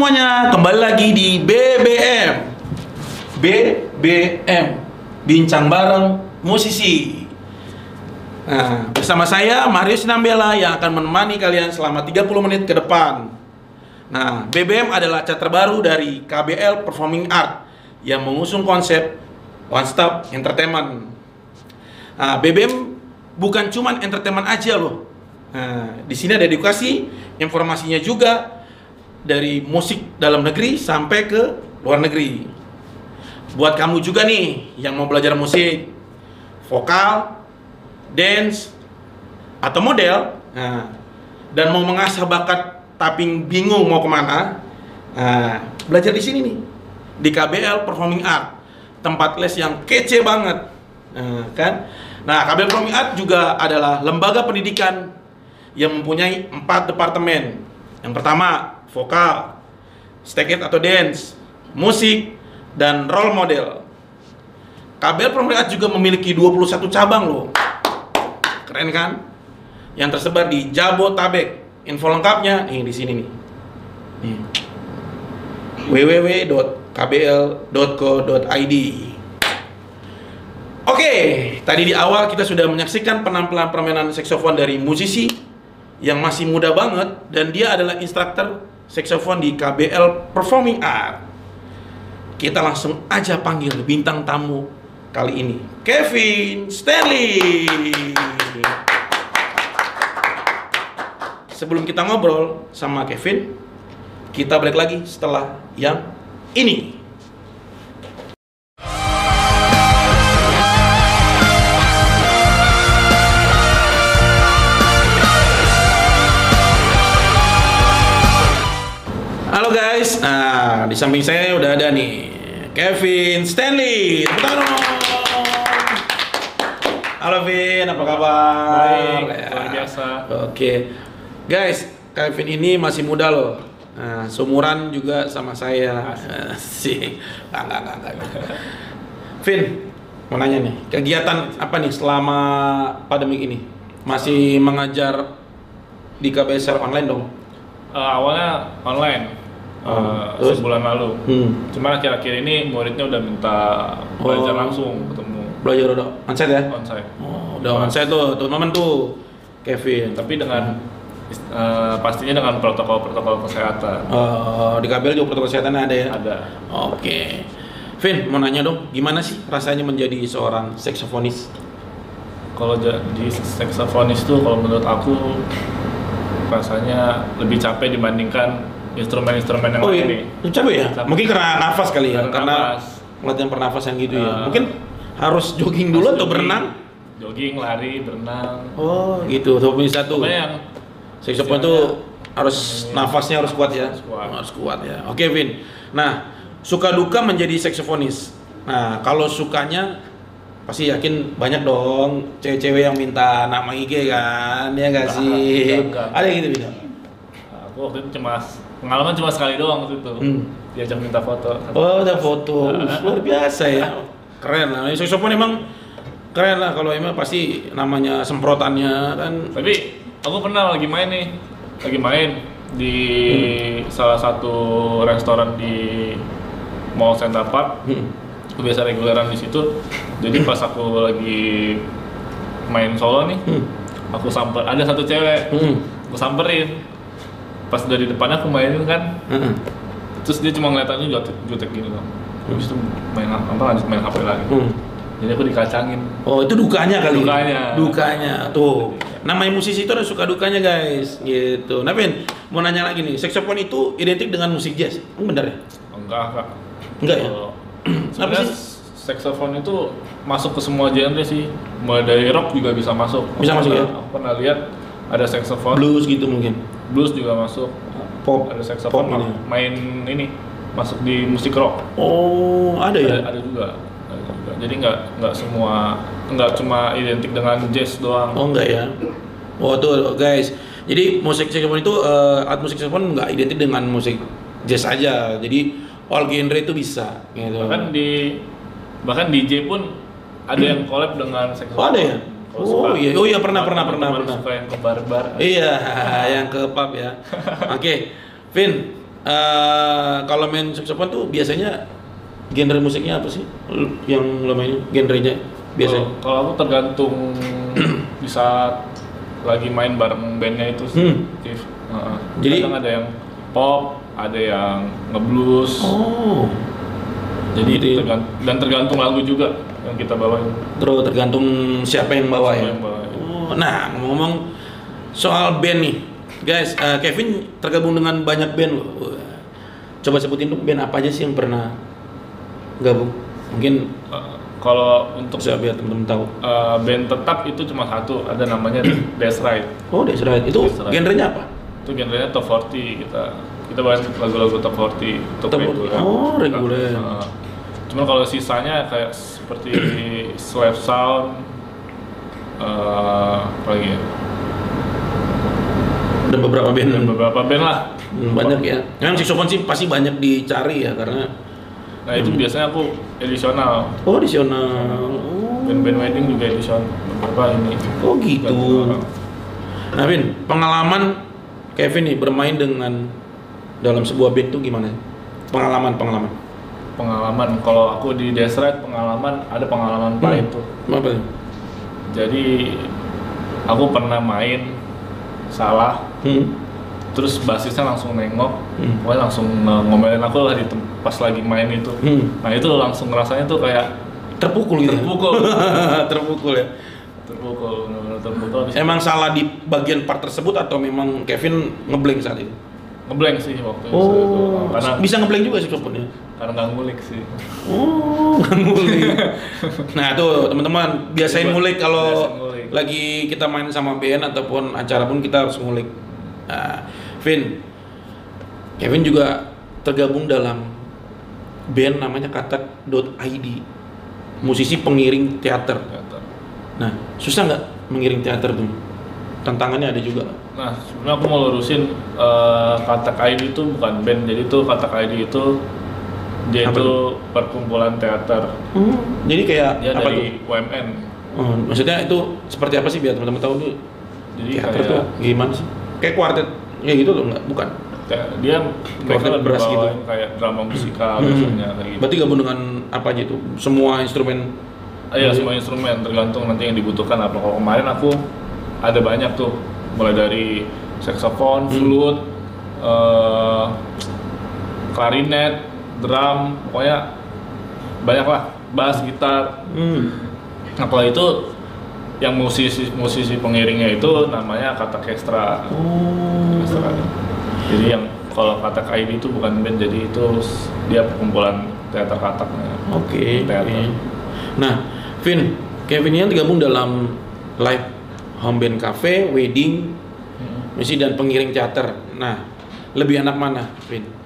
Semuanya, kembali lagi di BBM. BBM, bincang bareng musisi. Nah, bersama saya Marius Nambela yang akan menemani kalian selama 30 menit ke depan. Nah, BBM adalah cat terbaru dari KBL Performing Art yang mengusung konsep One Stop Entertainment. Nah, BBM bukan cuman entertainment aja loh. Nah, di sini ada edukasi, informasinya juga dari musik dalam negeri sampai ke luar negeri. Buat kamu juga nih yang mau belajar musik, vokal, dance, atau model, nah, dan mau mengasah bakat tapi bingung mau ke mana, nah, belajar di sini nih di KBL Performing Art, tempat les yang kece banget, nah, kan? Nah, KBL Performing Art juga adalah lembaga pendidikan yang mempunyai empat departemen. Yang pertama, vokal, steket atau dance, musik, dan role model. KBL Performing Art juga memiliki 21 cabang loh. Keren kan? Yang tersebar di Jabotabek. Info lengkapnya nih di sini nih. Www.kbl.co.id Oke, tadi di awal kita sudah menyaksikan penampilan permainan saksofon dari musisi yang masih muda banget dan dia adalah instruktur saksofon di KBL Performing Art. Kita langsung aja panggil bintang tamu kali ini, Kevin Stanley. Sebelum kita ngobrol sama Kevin, kita balik lagi setelah yang ini. Di samping saya udah ada nih Kevin Stanley. Tepuk. Halo Vin, apa kabar? Baik, luar biasa. Oke, guys, Kevin ini masih muda loh. Nah, seumuran juga sama saya. Sih, enggak, enggak, enggak. Vin, mau nanya nih, kegiatan apa nih selama pandemi ini? Masih mengajar di KBSR online dong? Eh, awalnya online Eh, terus? sebulan lalu. Hmm. Cuman akhir-akhir ini muridnya udah minta belajar Oh. langsung ketemu Belajar udah onsite ya? onsite. Oh, udah onsite tuh, teman-teman tuh, Kevin. Tapi dengan eh, pastinya dengan protokol-protokol kesehatan Eh, di KBL juga protokol kesehatan ada ya? ada. Oke. Vin, mau nanya dong, gimana sih rasanya menjadi seorang saksofonis? Kalau jadi saksofonis tuh kalau menurut aku rasanya lebih capek dibandingkan instrumen-instrumen yang Oh lain iya, nih. Capek ya? Capek. Mungkin karena nafas kali ya, Karena karena nafas. latihan pernafasan gitu ya. Eh, Mungkin harus jogging dulu atau Jogging, berenang? Jogging, lari, berenang. Oh, gitu. Tuh tuh. Pokoknya yang Saxophone itu harus nafasnya harus kuat ya. Harus kuat. Harus kuat ya. Oke, Vin. Nah, suka duka menjadi saksofonis. Nah, kalau sukanya pasti yakin banyak dong cewek-cewek yang minta nama IG kan, ya Enggak, sih? enggak, enggak. Ada yang gitu Vin? aku waktu itu cuma pengalaman cuma sekali doang waktu itu. Hmm. Diajak minta foto. Oh, ada foto. Uh, luar biasa ya. Keren lah. Saxophone emang keren lah kalau emang pasti namanya semprotannya kan. Tapi aku pernah lagi main nih, lagi main di salah satu restoran di Mall Center Park. Hmm. Aku biasa reguleran di situ. Jadi pas aku lagi main solo nih, Hmm. aku samper ada satu cewek, Hmm. aku samperin. Pas dari depannya aku mainin kan, Heeh. terus dia cuma ngeliat aku jutek, jutek gini loh. Habis itu main apa lanjut main HP lagi. Hmm. Jadi aku dikacangin. Oh, itu dukanya kali. Dukanya. Dukanya. Tuh. Namanya musisi itu ada suka dukanya, guys. Gitu. Nah, mau nanya lagi nih. Saxophone itu identik dengan musik jazz. Bener ya? Enggak, enggak. Enggak ya? Sebenarnya saxophone itu masuk ke semua genre sih. Mulai dari rock juga bisa masuk. Bisa Aku masuk ya? Aku pernah lihat ada saxophone, Blues gitu mungkin. Blues juga masuk. Pop. Ada saxophone Pop ini. main ini masuk di musik rock. Oh, ada ya? Ada, juga. Ada juga. Jadi nggak nggak semua nggak cuma identik dengan jazz doang. Oh, enggak ya? Oh, tuh guys. Jadi musik saxophone itu eh, alat musik saxophone nggak identik dengan musik jazz aja. Jadi all genre itu bisa gitu. Bahkan di bahkan DJ pun ada yang collab dengan saxophone. Oh, ada ya? Kalau Oh, suka- iya. Oh, iya, pernah, pernah, pernah, pernah. Suka yang ke bar-bar. Iya, yang ke pub ya. Oke, Vin, eh, kalau main saxophone tuh biasanya genre musiknya apa sih? Yang lo mainin genrenya biasanya? Kalau- aku tergantung di saat lagi main bareng bandnya itu sih. Hmm. Heeh. Jadi- Kadang ada yang pop, ada yang ngeblues. Oh. Jadi Gitu ya. tergan- dan tergantung lagu juga yang kita bawain. Terus tergantung siapa yang bawa Siapa ya. yang bawa, ya. Oh, nah ngomong-ngomong soal band nih, guys, eh, Kevin tergabung dengan banyak band loh. Coba sebutin dong band apa aja sih yang pernah gabung? Mungkin Eh, kalau untuk bisa biar temen-temen tahu. eh, band tetap itu cuma satu, ada namanya That's Right. Oh, That's Right. Itu genrenya apa? Itu genrenya top 40 kita kita bawain lagu-lagu top 40 top, Top 40. reguler. Oh, reguler. Cuman kalau sisanya kayak seperti slap sound eh apa lagi ya? Dan beberapa band Dan beberapa band lah. Hmm, banyak ya. Memang saxophone sih pasti banyak dicari ya karena Nah, itu biasanya aku edisional. oh additional. Oh, Band-band wedding juga edisional. Beberapa ini. oh gitu. Nah, Vin, pengalaman Kevin nih bermain dengan dalam sebuah band tuh gimana? Pengalaman, pengalaman. Pengalaman kalau aku di Deseret pengalaman ada pengalaman pahit tuh. Apa? Jadi aku pernah main salah Hmm. terus basisnya langsung nengok Hmm. pokoknya langsung ngomelin aku lah di pas lagi main itu Hmm. nah itu langsung rasanya tuh kayak Terpukul gitu. ya? terpukul Terpukul ya. terpukul terpukul Emang salah di bagian part tersebut atau memang Kevin ngeblank saat itu? ngeblank sih waktu itu Oh, karena bisa ngeblank juga sih ya? Karena nggak ngulik sih Oh, nggak ngulik. nah tuh teman-teman biasain ngulik kalau lagi kita main sama band ataupun acara pun kita harus ngulik. Nah, Vin, Kevin juga tergabung dalam band namanya katak.id musisi pengiring teater. Nah, susah nggak mengiring teater tuh? Tantangannya ada juga. nah sebenarnya aku mau lurusin uh, kata ID itu bukan band jadi tuh kata ID itu dia Apa itu perkumpulan teater Jadi kayak dia apa tuh? dari UMN Oh, maksudnya itu seperti apa sih biar teman-teman tahu nih jadi teater kayak tuh gimana sih? Kayak kuartet kayak gitu loh nggak? Bukan. Dia mereka lebih brass gitu. kayak drama musikal Hmm. biasanya kayak gitu. Berarti gabung dengan apa aja tuh? Semua instrumen. Ah, Iya semua instrumen tergantung nanti yang dibutuhkan apa. Kalau kemarin aku ada banyak tuh mulai dari saxophone, Hmm. flute, eh, klarinet, drum, pokoknya banyak lah. Bass, gitar. Hmm. Nah kalau itu yang musisi musisi pengiringnya itu namanya kata kestra. Oh. Kestra. Jadi yang kalau kata ID itu bukan band jadi itu dia perkumpulan teater kataknya. Oke. Teater. oke. Nah, Vin, Kevin ini tergabung dalam live home band cafe, wedding, Hmm. misi dan pengiring teater. Nah, lebih enak mana, Vin?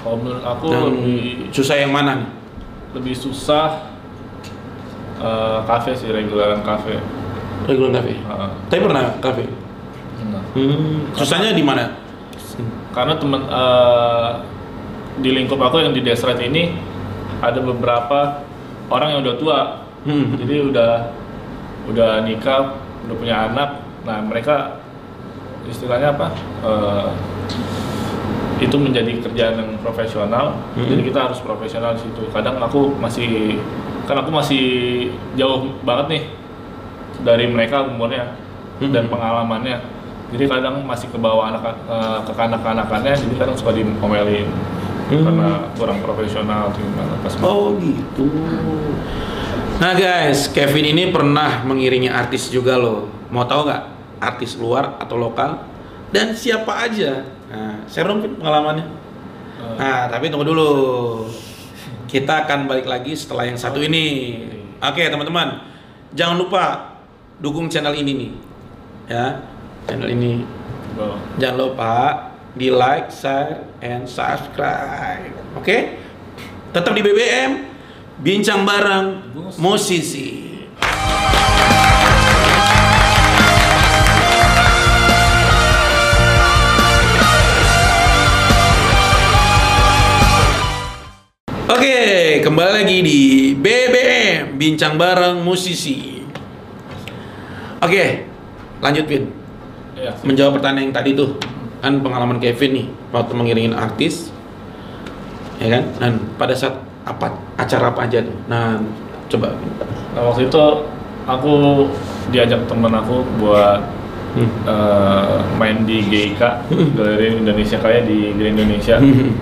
Kalau menurut aku Yang lebih susah yang mana nih? lebih susah eh, kafe sih reguleran kafe. Regular cafe. Heeh. Tapi pernah cafe? Nah, Hmm. Susahnya di mana? karena temen eh, di lingkup aku yang di Desret ini ada beberapa orang yang udah tua, Hmm. jadi udah udah nikah, udah punya anak. Nah mereka istilahnya apa? Eh, itu menjadi kerjaan yang profesional, Hmm. jadi kita harus profesional di situ. Kadang aku masih, kan aku masih jauh banget nih dari mereka umurnya Hmm. dan pengalamannya. Jadi kadang masih ke bawah anak eh, ke kanak-kanakannya, jadi kadang suka diomelin Hmm. karena kurang profesional gimana pas Oh gitu. Nah guys, Kevin ini pernah mengiringi artis juga loh. Mau tahu nggak artis luar atau lokal? Dan siapa aja? Nah, share dong pengalamannya. Eh, Nah, tapi tunggu dulu. Kita akan balik lagi setelah yang satu ini. Oke, teman-teman. Jangan lupa dukung channel ini nih. Ya, channel ini. Jangan lupa di like, share, and subscribe. Oke? Tetap di BBM, bincang bareng musisi. Oke, kembali lagi di BBM, bincang bareng musisi. Oke, lanjut Vin sih. menjawab pertanyaan yang tadi tuh kan pengalaman Kevin nih waktu mengiringin artis, ya kan? Dan pada saat apa acara apa aja tuh? Nah, coba. Nah waktu itu aku diajak temen aku buat Hmm. eh, main di GIK Hmm. Galeri Indonesia kayak di Grand Indonesia. Hmm.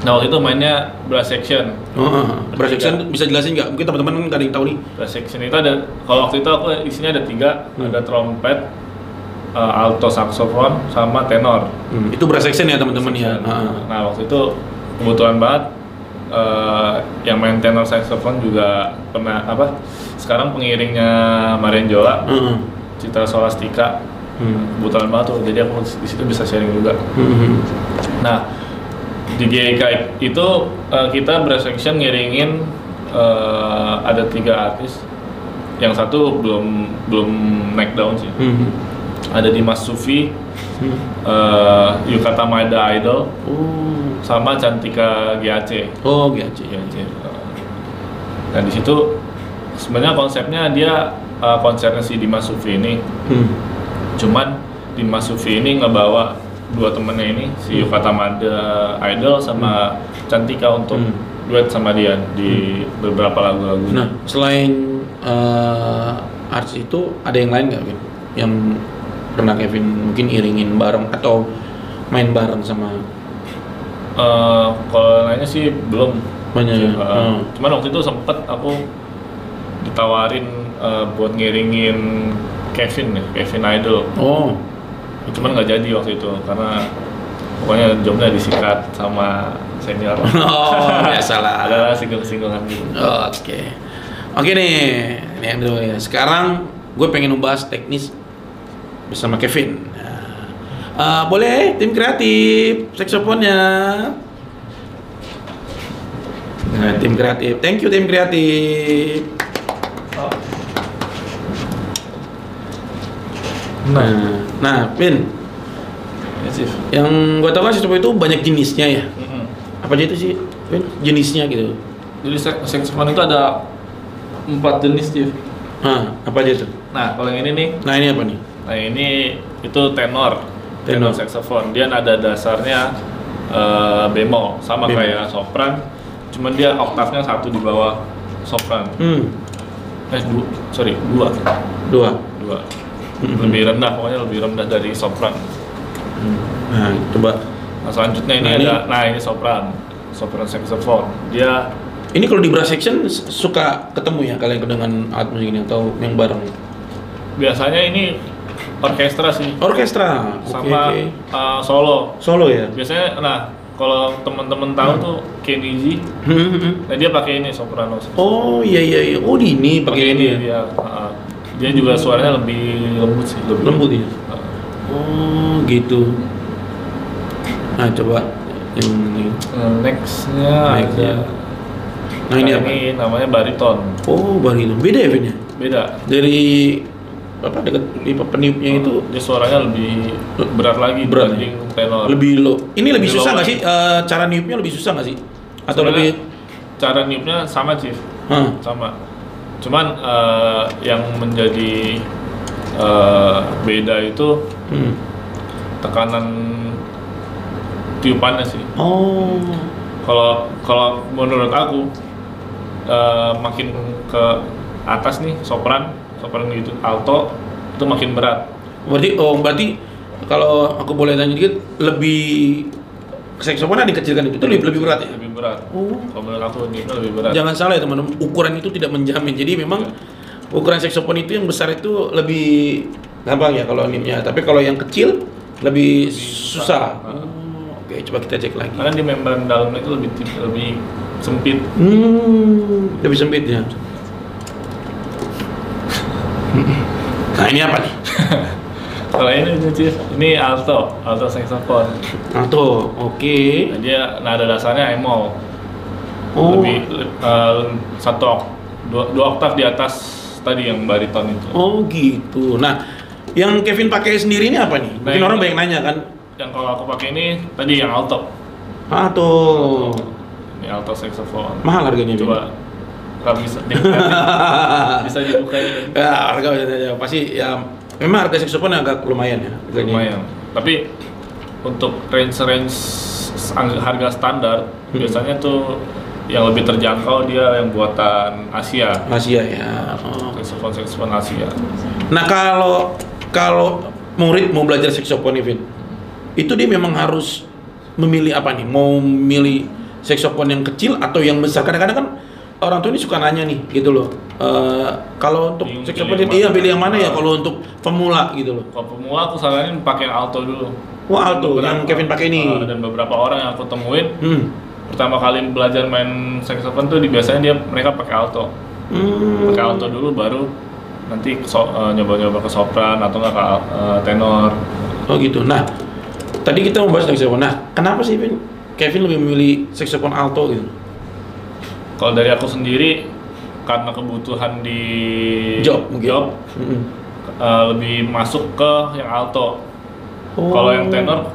Nah waktu itu mainnya brass section. Oh, brass section bisa jelasin nggak? Mungkin teman-teman kan nggak ada yang tahu nih. Brass section itu ada kalau waktu itu aku isinya ada tiga, Hmm. ada trompet, eh, alto saxophone, sama tenor. Hmm, itu brass section ya teman-teman ya. Ah. Nah waktu itu kebetulan banget eh, yang main tenor saxophone juga pernah apa? Sekarang pengiringnya Marian Jola, Heeh. Citra Solastika. Hmm. Kebetulan banget tuh, jadi aku di situ bisa sharing juga. Hmm. Nah, di GIK itu eh, kita brass section ngiringin eh, ada tiga artis. Yang satu belum belum naik daun sih. Hmm. Ada Dimas Sufi, Hmm. eh, Yukata Maeda Idol, Oh. sama Cantika GAC. Oh, GAC. GAC. Nah di situ sebenarnya konsepnya dia eh, konsernya si Dimas Sufi ini, Hmm. cuman Dimas Sufi ini ngebawa dua temennya ini si Yukata Maeda Idol sama Cantika untuk Hmm. duet sama dia di beberapa lagu-lagu. Nah, selain eh artis itu ada yang lain nggak? Yang pernah Kevin mungkin iringin bareng atau main bareng sama Eh, kalau lainnya sih belum. Banyak ya? Sih, eh, Hmm. Cuman waktu itu sempet aku ditawarin eh, buat ngiringin Kevin nih, Kevin Idol. Oh. Cuman nggak jadi waktu itu karena pokoknya jobnya disikat sama senior. Oh, biasalah. Ada singgung-singgungan gitu. Oke. Oke nih, ini dulu ya. Sekarang gue pengen membahas teknis bersama Kevin. Eh, boleh tim kreatif, saksofonnya. Nah, tim kreatif. Thank you tim kreatif. Nah, nah, Vin, Ya, Chief. yang gue tahu kan saksofon itu banyak jenisnya ya. Mm-mm. Apa aja itu sih, Vin? Jenisnya gitu. Jadi saxophone itu ada empat jenis, Chief. Nah, apa aja tuh? Nah, kalau yang ini nih, Nah, ini apa nih? nah ini itu tenor, Tenor. tenor saxophone. Dia nada dasarnya eh, bemol, sama Bemol. kayak sopran, cuman dia oktavnya satu di bawah sopran. Hmm, Eh, dua, sorry, dua, dua. dua. Mhm. Lebih rendah, pokoknya lebih rendah dari sopran. Nah, coba. Nah, selanjutnya ini Nah, ini- ada, nah ini sopran, sopran saxophone. Dia Ini kalau di brass section suka ketemu ya kalian dengan alat musik ini atau yang bareng? biasanya ini orkestra sih, Orkestra. Sama oke. uh, solo. Solo ya? Biasanya, nah kalau teman-teman tahu tuh Kenny G, Hmm, hmm, hmm. nah dia pakai ini soprano. Oh, iya iya iya. Oh, di ini pakai ini ya. dia. uh, dia juga suaranya lebih lembut sih, lebih Lembut ya? Uh, Oh, gitu. Nah, coba yang ini. uh, nextnya Nextnya. ada- Nah, ini apa? ini namanya bariton. Oh, bariton. Beda ya, Vin ya? Beda. Dari apa dekat di peniupnya itu dia suaranya lebih berat lagi Berat, dibanding tenor. lebih low. Ini lebih Lebih susah nggak sih? Eh, cara niupnya lebih susah nggak sih? Atau Sebenarnya lebih? cara niupnya sama chief Hah. sama cuman eh, yang menjadi eh, beda itu Hmm. tekanan tiupannya sih Oh. kalau kalau menurut aku eh, makin ke atas nih sopran sopran gitu alto itu makin berat Berarti oh berarti kalau aku boleh tanya dikit lebih saksofon dikecilkan itu, itu lebih, lebih berat ya? lebih berat Oh. kalau menurut aku ini lebih berat Jangan salah ya teman-teman, ukuran itu tidak menjamin. Jadi memang ukuran saksofon itu yang besar itu lebih gampang ya kalau nimnya. Tapi kalau yang kecil lebih susah. susah. Oh, Oke, coba kita cek lagi. karena di membran dalamnya itu lebih lebih sempit Hmm, lebih sempit ya. Nah ini apa nih? kalau ini Chief, ini alto alto saxophone Alto, oke. Nah, dia nada dasarnya emol Oh, lebih eh, satu ok- dua, dua oktav di atas tadi yang bariton itu oh gitu. Nah, yang Kevin pakai sendiri ini apa nih? Mungkin Nah, orang ini- banyak nanya kan. yang kalau aku pakai ini tadi yang alto Alto. ini alto saxophone Mahal harganya. Coba nggak bisa bisa dibuka ini ya, harga. Pasti ya memang harga saxophone agak lumayan ya harganya. lumayan tapi untuk range-range ang- harga standar Hmm. biasanya tuh yang lebih terjangkau dia yang buatan Asia. Asia ya. Oh. Saxophone saxophone Asia. Nah kalau kalau murid mau belajar saxophone nih, Vin, itu dia memang harus memilih apa nih? Mau milih saxophone yang kecil atau yang besar? Kadang-kadang kan orang tua ini suka nanya nih, gitu loh. Eh, kalau untuk Pilih- pilih yang iya mana? pilih yang mana ya? Kalau untuk pemula gitu loh. Kalau pemula aku saranin pakai alto dulu. Wah, alto, Beberapa- yang Kevin pakai ini. Uh, dan beberapa orang yang aku temuin Hmm. pertama kali belajar main saxophone tuh biasanya dia mereka pakai alto. Hmm. Pakai alto dulu baru nanti so- uh, nyoba-nyoba ke sopran atau enggak ke uh, tenor. Oh gitu. Nah, tadi kita membahas saxophone. Nah, kenapa sih Vin? Kevin lebih memilih saxophone alto gitu? Kalau dari aku sendiri karena kebutuhan di Job mungkin. job, Mm-mm. uh, lebih masuk ke yang alto. Oh. Kalau yang tenor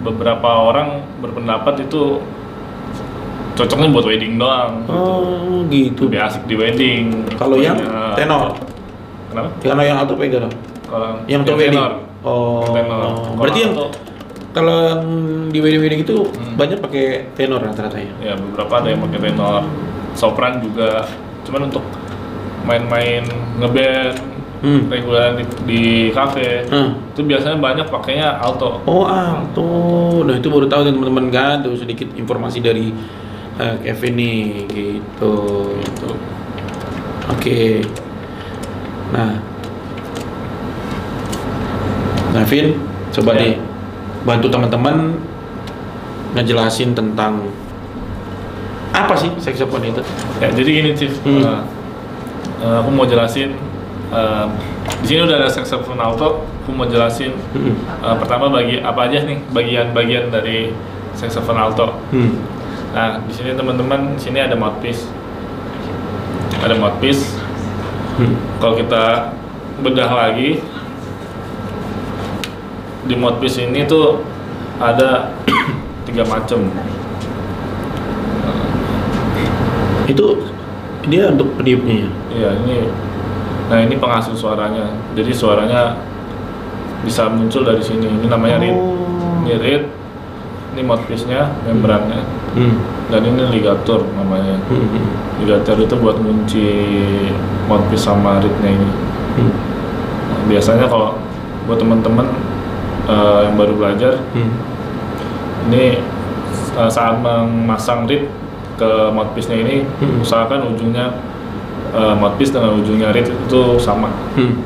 beberapa orang berpendapat itu cocoknya buat wedding doang. Oh gitu. Lebih asik di wedding. Kalau yang Pokoknya- tenor, Kenapa? kalau yang alto pengen tenor. Kalau Yang untuk wedding. tenor. Oh. Yang tenor. Kalau Berarti yang kalau yang di wedding wedding itu Hmm. banyak pakai tenor rata-rata ya. ya beberapa ada yang pakai tenor. Sopran juga. Cuman untuk main-main ngeband Hmm. reguler di, di kafe Hmm. itu biasanya banyak pakainya alto. Oh alto. Nah itu baru tahu teman-teman kan. Tuh sedikit informasi dari eh, Kevin nih gitu. Itu. Oke. Nah. Nah, Vin, coba Ya. deh bantu teman-teman ngejelasin tentang apa sih saxophone itu? Ya jadi gini Chief, Hmm. Eh, aku mau jelasin. eh, di sini udah ada saxophone alto. Aku mau jelasin Hmm. eh, pertama bagi apa aja nih bagian-bagian dari saxophone alto. Hmm. Nah, di sini teman-teman, di sini ada mouthpiece. Ada mouthpiece. Hmm. Kalau kita bedah lagi di mouthpiece ini tuh ada tiga macam. Itu dia untuk peniupnya ya. Iya, ini nah ini penghasil suaranya. Jadi suaranya bisa muncul dari sini. Ini namanya reed. Oh. Ini reed. Ini mouthpiece-nya, membrannya. Hmm. Dan ini ligatur namanya. Hmm. Hmm. Ligatur itu buat kunci mouthpiece sama reed-nya ini. Hmm. Nah, biasanya kalau buat teman-teman eh, yang baru belajar, Hmm. ini eh, saat memasang reed ke mouthpiece-nya ini, Hmm. usahakan ujungnya eh, mouthpiece dengan ujungnya reed itu sama. Hmm.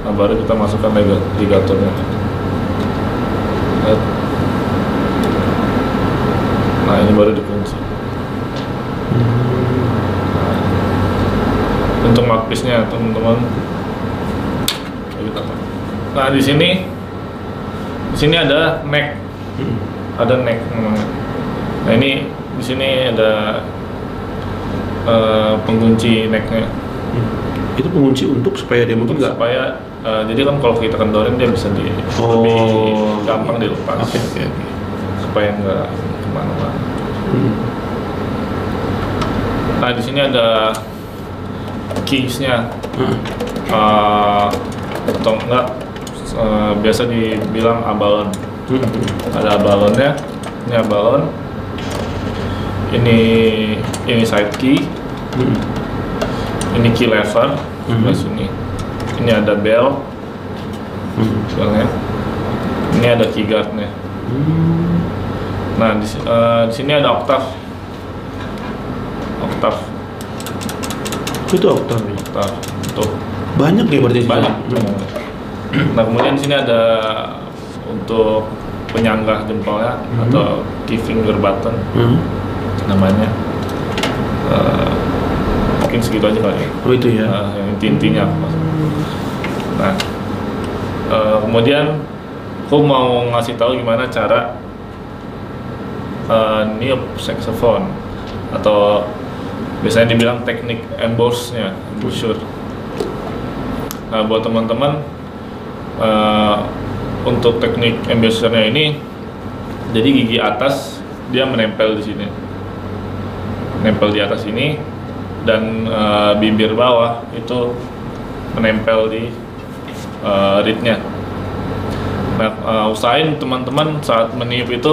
Nah, baru kita masukkan liga- ligaturnya. Nah, ini baru dikunci. Nah, untuk mouthpiece-nya, teman-teman. Nah, di sini di sini ada neck, Hmm. ada neck namanya. Nah, ini di sini ada eh, pengunci necknya. Hmm. Itu pengunci untuk supaya dia mungkin nggak supaya eh, jadi kan kalau kita kendorin dia bisa di Oh. lebih gampang dilepas oke oke. supaya nggak ke mana-mana. Hmm. Nah di sini ada keysnya Hmm. eh, atau enggak eh, biasa dibilang abalon. Hmm. Ada abalonnya, ini abalon. Ini ini side key, Hmm. ini key lever Mhm. sebelah sini. Ini ada bell, Hmm. bellnya. Ini ada key guardnya. Hmm. Nah, di, eh, di sini ada oktav. Oktav, Itu oktav ya. oktav. Tuh, Banyak ya berarti di banyak. Hmm. Nah, kemudian di sini ada untuk penyanggah jempolnya Mhm. atau key finger button Hmm. Namanya. Eh, mungkin segitu aja kali ya. Oh itu ya. Nah, yang inti-intinya. Nah, eh, kemudian aku mau ngasih tahu gimana cara eh, niup saxophone atau biasanya dibilang teknik emboss-nya, embouchure. Nah, buat teman-teman eh, untuk teknik embouchure-nya ini jadi gigi atas dia menempel di sini. Nempel di atas ini dan eh, bibir bawah itu menempel di eh, reed-nya. Nah, eh, usahain teman-teman saat meniup itu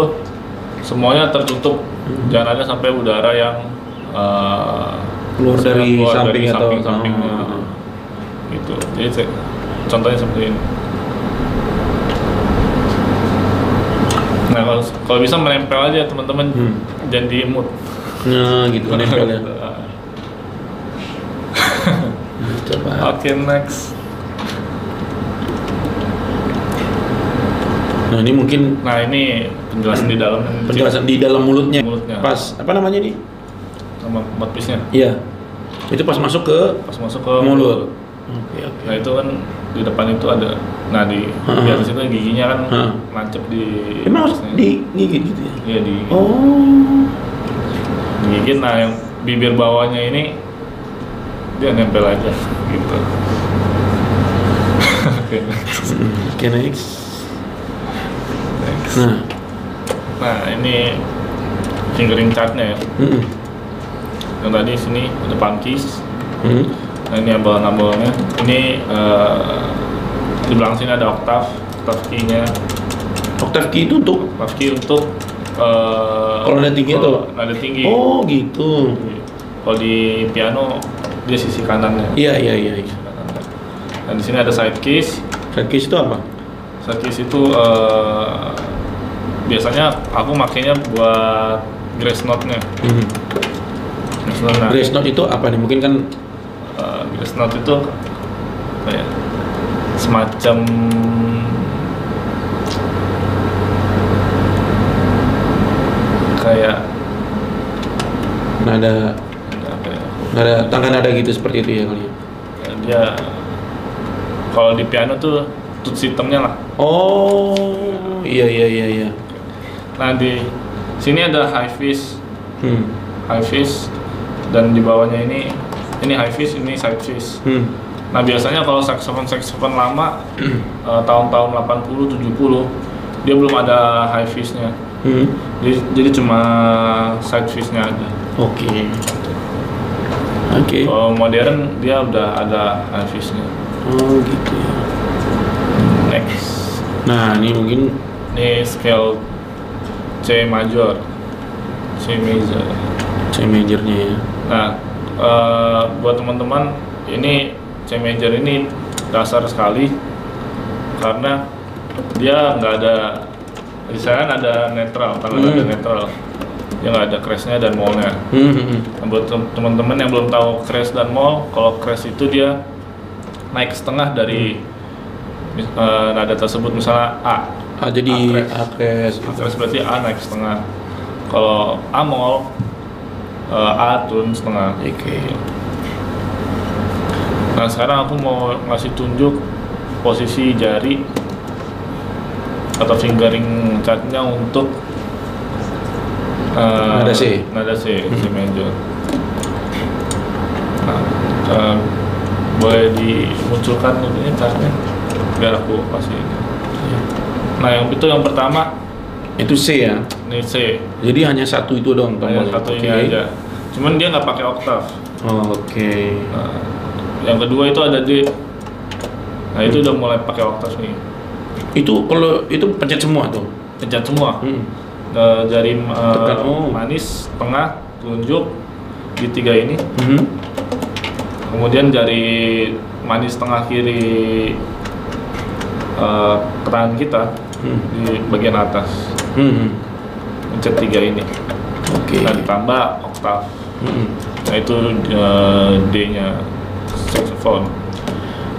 semuanya tertutup, Hmm. jangan ada sampai udara yang eh, Keluar dari keluar samping dari atau- samping-sampingnya. oh. gitu. Jadi contohnya seperti ini. Nah, kalau, kalau bisa menempel aja teman-teman, Hmm. jangan diimut. Nah, gitu nempel ya. Coba. Oke, next. Nah, ini mungkin Nah, ini penjelasan di dalam penjelasan di dalam mulutnya. Mulutnya. Pas apa namanya nih? sama mouthpiece-nya. Iya. Itu pas masuk ke Pas masuk ke mulut. Oke, oke. Nah itu kan di depan itu ada, nah di Heeh. di atas itu giginya kan nancep di Emang di gigit gitu ya? Iya di Oh. Digigit. Nah yang bibir bawahnya ini dia nempel aja gitu. Oke, next. Oke, next. Next. Nah, Nah ini fingering chartnya ya. mm-mm. Yang tadi sini ada pankis. Hmm. Nah ini abal-abalnya. Ini eh, di belakang sini ada oktav, oktav key-nya. Octave key itu untuk Oktav key untuk eh, Kalau nada tinggi atau? nada tinggi. Oh, gitu. Kalau di piano dia sisi kanannya. Iya, iya, iya, iya. Dan di sini ada side keys. Side keys itu apa? Side keys itu eh, biasanya aku makainya buat grace note-nya. Hmm. Grace note, nah, Grace note itu apa nih? Mungkin kan eh, grace note itu apa ya? Semacam kayak nada apa ya? nada tangga nada gitu seperti itu ya kali ya. Dia kalau di piano tuh tooth systemnya lah. Oh, iya iya iya iya. Nah di sini ada high fish, Hmm. high fish, dan di bawahnya ini ini high fish, ini side fish. Hmm. Nah biasanya kalau saxophone saxophone lama eh, tahun-tahun 80 70 dia belum ada high fishnya. Hmm. Jadi, jadi cuma side fishnya aja. Oke. Oke. Kalau modern dia udah ada high fishnya. Oh, gitu ya. Next, Nah, ini mungkin ini scale C major, C major. C majornya ya. Nah, eh, buat teman-teman, ini C major ini dasar sekali karena dia nggak ada, di sana ada netral, karena Hmm. ada netral, nggak ada crashnya dan mallnya. Hmm, hmm, hmm. Nah, buat tem- teman-teman yang belum tahu crash dan mall, kalau crash itu dia naik setengah dari mis- eh, nada tersebut, misalnya A. Ah, jadi Acres. akres. Crash berarti A naik setengah. Kalau A mall, eh, A turun setengah. Oke. Nah sekarang aku mau ngasih tunjuk posisi jari atau fingering chartnya untuk eh, Nada C. Nada C, C Hmm. major. Nah, eh, boleh dimunculkan ini chartnya biar aku kasih ini. Nah yang itu yang pertama Itu C ya. ini C, Jadi hanya satu itu doang hanya satu ini Oke. aja. Cuman dia nggak pakai oktav. Oh, Oke. Nah, yang kedua itu ada D. Nah itu udah mulai pakai oktav nih. Itu kalau itu pencet semua tuh. Pencet semua. Hmm. Jari eh, Tekan, oh. manis, tengah, telunjuk di tiga ini. Mhm. Kemudian jari manis tengah kiri tangan kita Hmm. di bagian atas. Hmm. Pencet tiga ini. Oke. Nah ditambah oktav. Hmm. Nah itu eh, D-nya saxophone.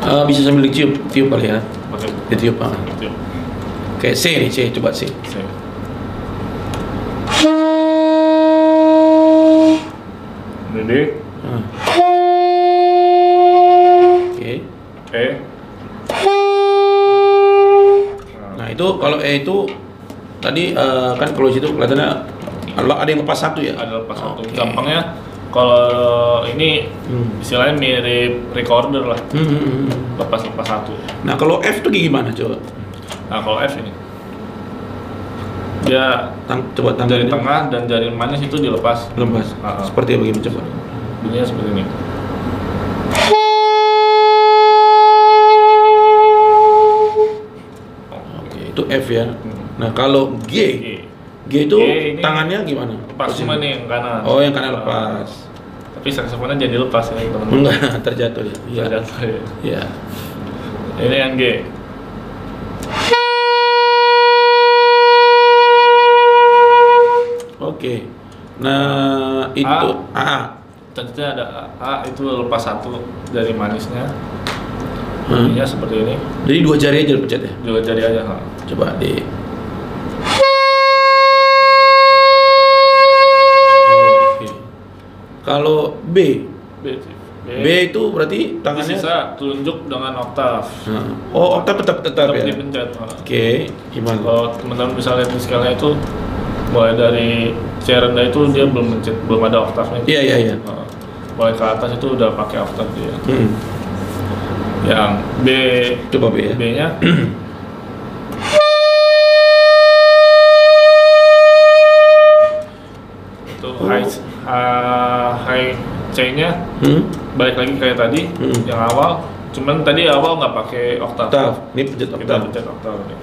Eh, bisa sambil ditiup, tiup kali ya. Pakai Ditiup. Ah. tiup. Kayak C nih, C coba C. C. Ini D, Ah. Oke. E. Nah itu kalau E itu tadi eh, kan kalau situ kelihatannya ada yang lepas satu ya. ada lepas satu. Oke. Gampangnya kalau ini Hmm. istilahnya mirip recorder lah, Hmm, hmm, hmm, hmm. lepas lepas satu. Nah kalau F tuh gimana coba? Nah kalau F ini dia Tang, coba jari tangannya. tengah dan jari manis itu dilepas. lepas. Ah. Seperti apa gimana coba? Bunyinya seperti ini. Oke itu F ya. Nah, kalau G, G. G itu G ini tangannya gimana? Lepas Posisi? cuma nih yang kanan. Oh, yang kanan Ah, lepas. Tapi saksofonnya jadi lepas ya teman-teman. Enggak, terjatuh dia. Iya. Terjatuh ya. Iya. Ini yang G. Oke. Nah, itu A. Tentunya ada A, A itu lepas satu dari manisnya. Hmm. Seperti ini. Jadi dua jari aja pencet ya. Dua jari aja. ha. Coba di. Kalau B, B. B. B itu berarti tangannya. Sisa tunjuk dengan oktav. Nah. Oh, oktav tetap tetap Tetap ya. dipencet. Oke, gimana? Kalau teman-teman bisa lihat di skala itu mulai dari C rendah itu dia belum mencet, belum ada oktavnya. Iya, iya, iya. Ha. Mulai ke atas itu udah pakai oktav dia. Hmm. Yang B Coba B ya. B-nya uh, high C-nya Hmm. balik lagi kayak tadi Hmm. yang awal cuman tadi awal nggak pakai oktav Oktav. Ini pencet kita oktav. pencet oktav nih.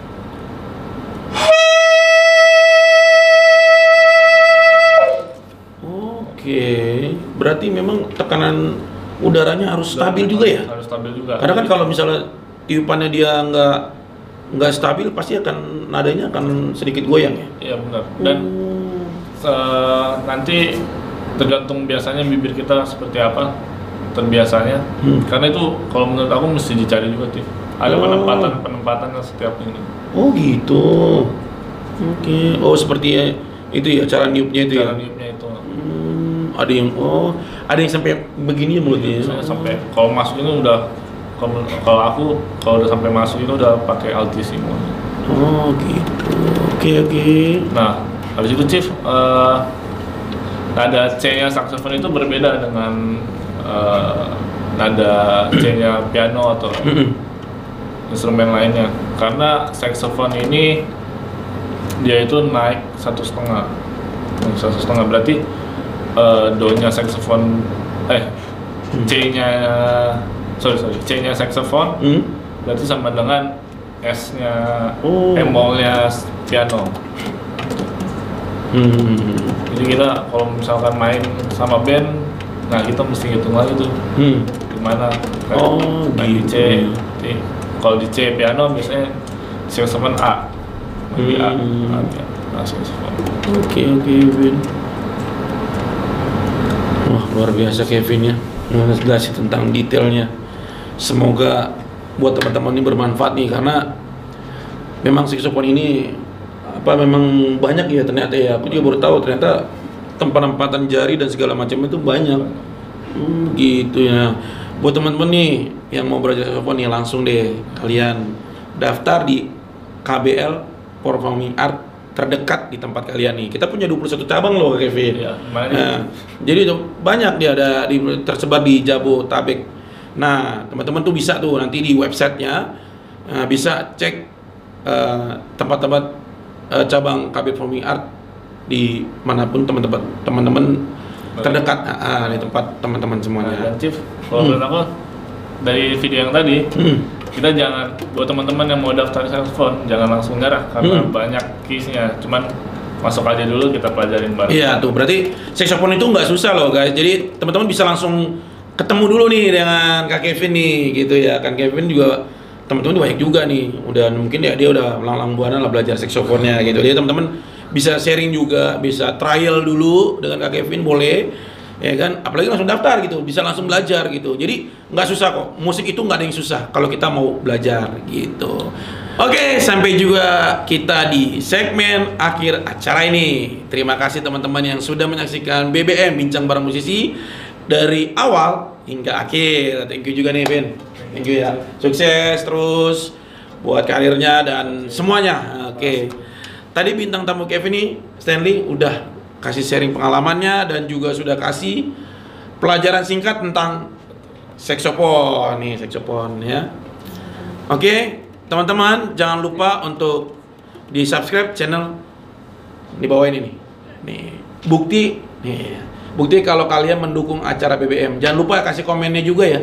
Oke. Berarti memang tekanan udaranya harus stabil juga ya? harus stabil juga Karena kan kalau misalnya tiupannya dia nggak nggak stabil pasti akan nadanya akan sedikit goyang ya. iya benar dan eh, nanti tergantung biasanya bibir kita seperti apa terbiasanya Hmm. karena itu kalau menurut aku mesti dicari juga tuh ada Oh. penempatan penempatannya setiap ini Oh gitu. Oke. Oh seperti itu ya cara niupnya itu cara ya. niupnya itu Hmm, ada yang oh ada yang sampai begini ya mulutnya. Misalnya sampai kalau masuk ini udah kalau aku kalau udah sampai masuk itu udah pakai altissimo Oh gitu. Oke oke. nah habis itu chief eh, nada C-nya saxophone itu berbeda dengan eh, nada C-nya piano atau instrumen lainnya karena saxophone ini dia itu naik satu setengah satu setengah berarti eh, do-nya saxophone eh C-nya sorry sorry C-nya saxophone Hmm. berarti sama dengan S-nya Oh. emolnya piano Hmm. Jadi kita kalau misalkan main sama band nah kita mesti hitung lagi tuh Hmm. gimana Kayak Oh, main di C gitu. di- kalau di C piano biasanya saxophone A A, Hmm. A, A saxophone Oke oke Kevin. Wah luar biasa Kevin ya menjelaskan tentang detailnya. Semoga buat teman-teman ini bermanfaat nih karena memang saxophone ini apa memang banyak ya ternyata ya. Aku juga baru tahu ternyata tempat-tempatan jari dan segala macam itu banyak. Hmm, gitu ya. Buat teman-teman nih yang mau belajar saxophone nih langsung deh kalian daftar di KBL Performing Art terdekat di tempat kalian nih. Kita punya 21 cabang loh Kevin. Mana Nah, jadi itu banyak dia ada di, tersebar di Jabotabek. Nah, teman-teman tuh bisa tuh nanti di websitenya nah, bisa cek eh, tempat-tempat eh, cabang KB Performing Art di mana pun teman-teman teman-teman terdekat ah, di tempat teman-teman Nah, semuanya. dan Chief, kalau menurut aku dari video yang tadi Hmm. kita jangan buat teman-teman yang mau daftar saxophone jangan langsung nyerah karena Hmm. banyak keysnya cuman masuk aja dulu kita pelajarin bareng Iya tuh berarti saxophone itu nggak susah loh guys. Jadi teman-teman bisa langsung ketemu dulu nih dengan Kak Kevin nih gitu ya. Kan Kevin juga teman-teman banyak juga nih. Udah mungkin ya dia udah lang-lang buana lah belajar saksofonnya gitu. Jadi teman-teman bisa sharing juga, bisa trial dulu dengan Kak Kevin boleh ya kan apalagi langsung daftar gitu bisa langsung belajar gitu jadi nggak susah kok musik itu nggak ada yang susah kalau kita mau belajar gitu Oke, sampai juga kita di segmen akhir acara ini. Terima kasih teman-teman yang sudah menyaksikan BBM Bincang Bareng Musisi dari awal hingga akhir. Thank you juga nih, Ben. Thank you ya. Sukses terus buat karirnya dan semuanya. Oke. Tadi bintang tamu Kevin nih, Stanley udah kasih sharing pengalamannya dan juga sudah kasih pelajaran singkat tentang saxophone nih, saxophone ya. Oke, teman-teman jangan lupa untuk di subscribe channel di bawah ini nih. Nih, bukti nih. Bukti kalau kalian mendukung acara BBM. Jangan lupa kasih komennya juga ya.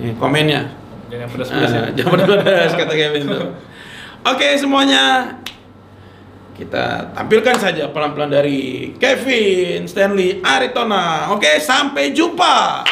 Nih, komennya. Jangan yang pedas-pedas ya Ah, jangan pedas kata Kevin tuh. Oke semuanya, kita tampilkan saja pelan-pelan dari Kevin Stanley Aritona. Oke, sampai jumpa.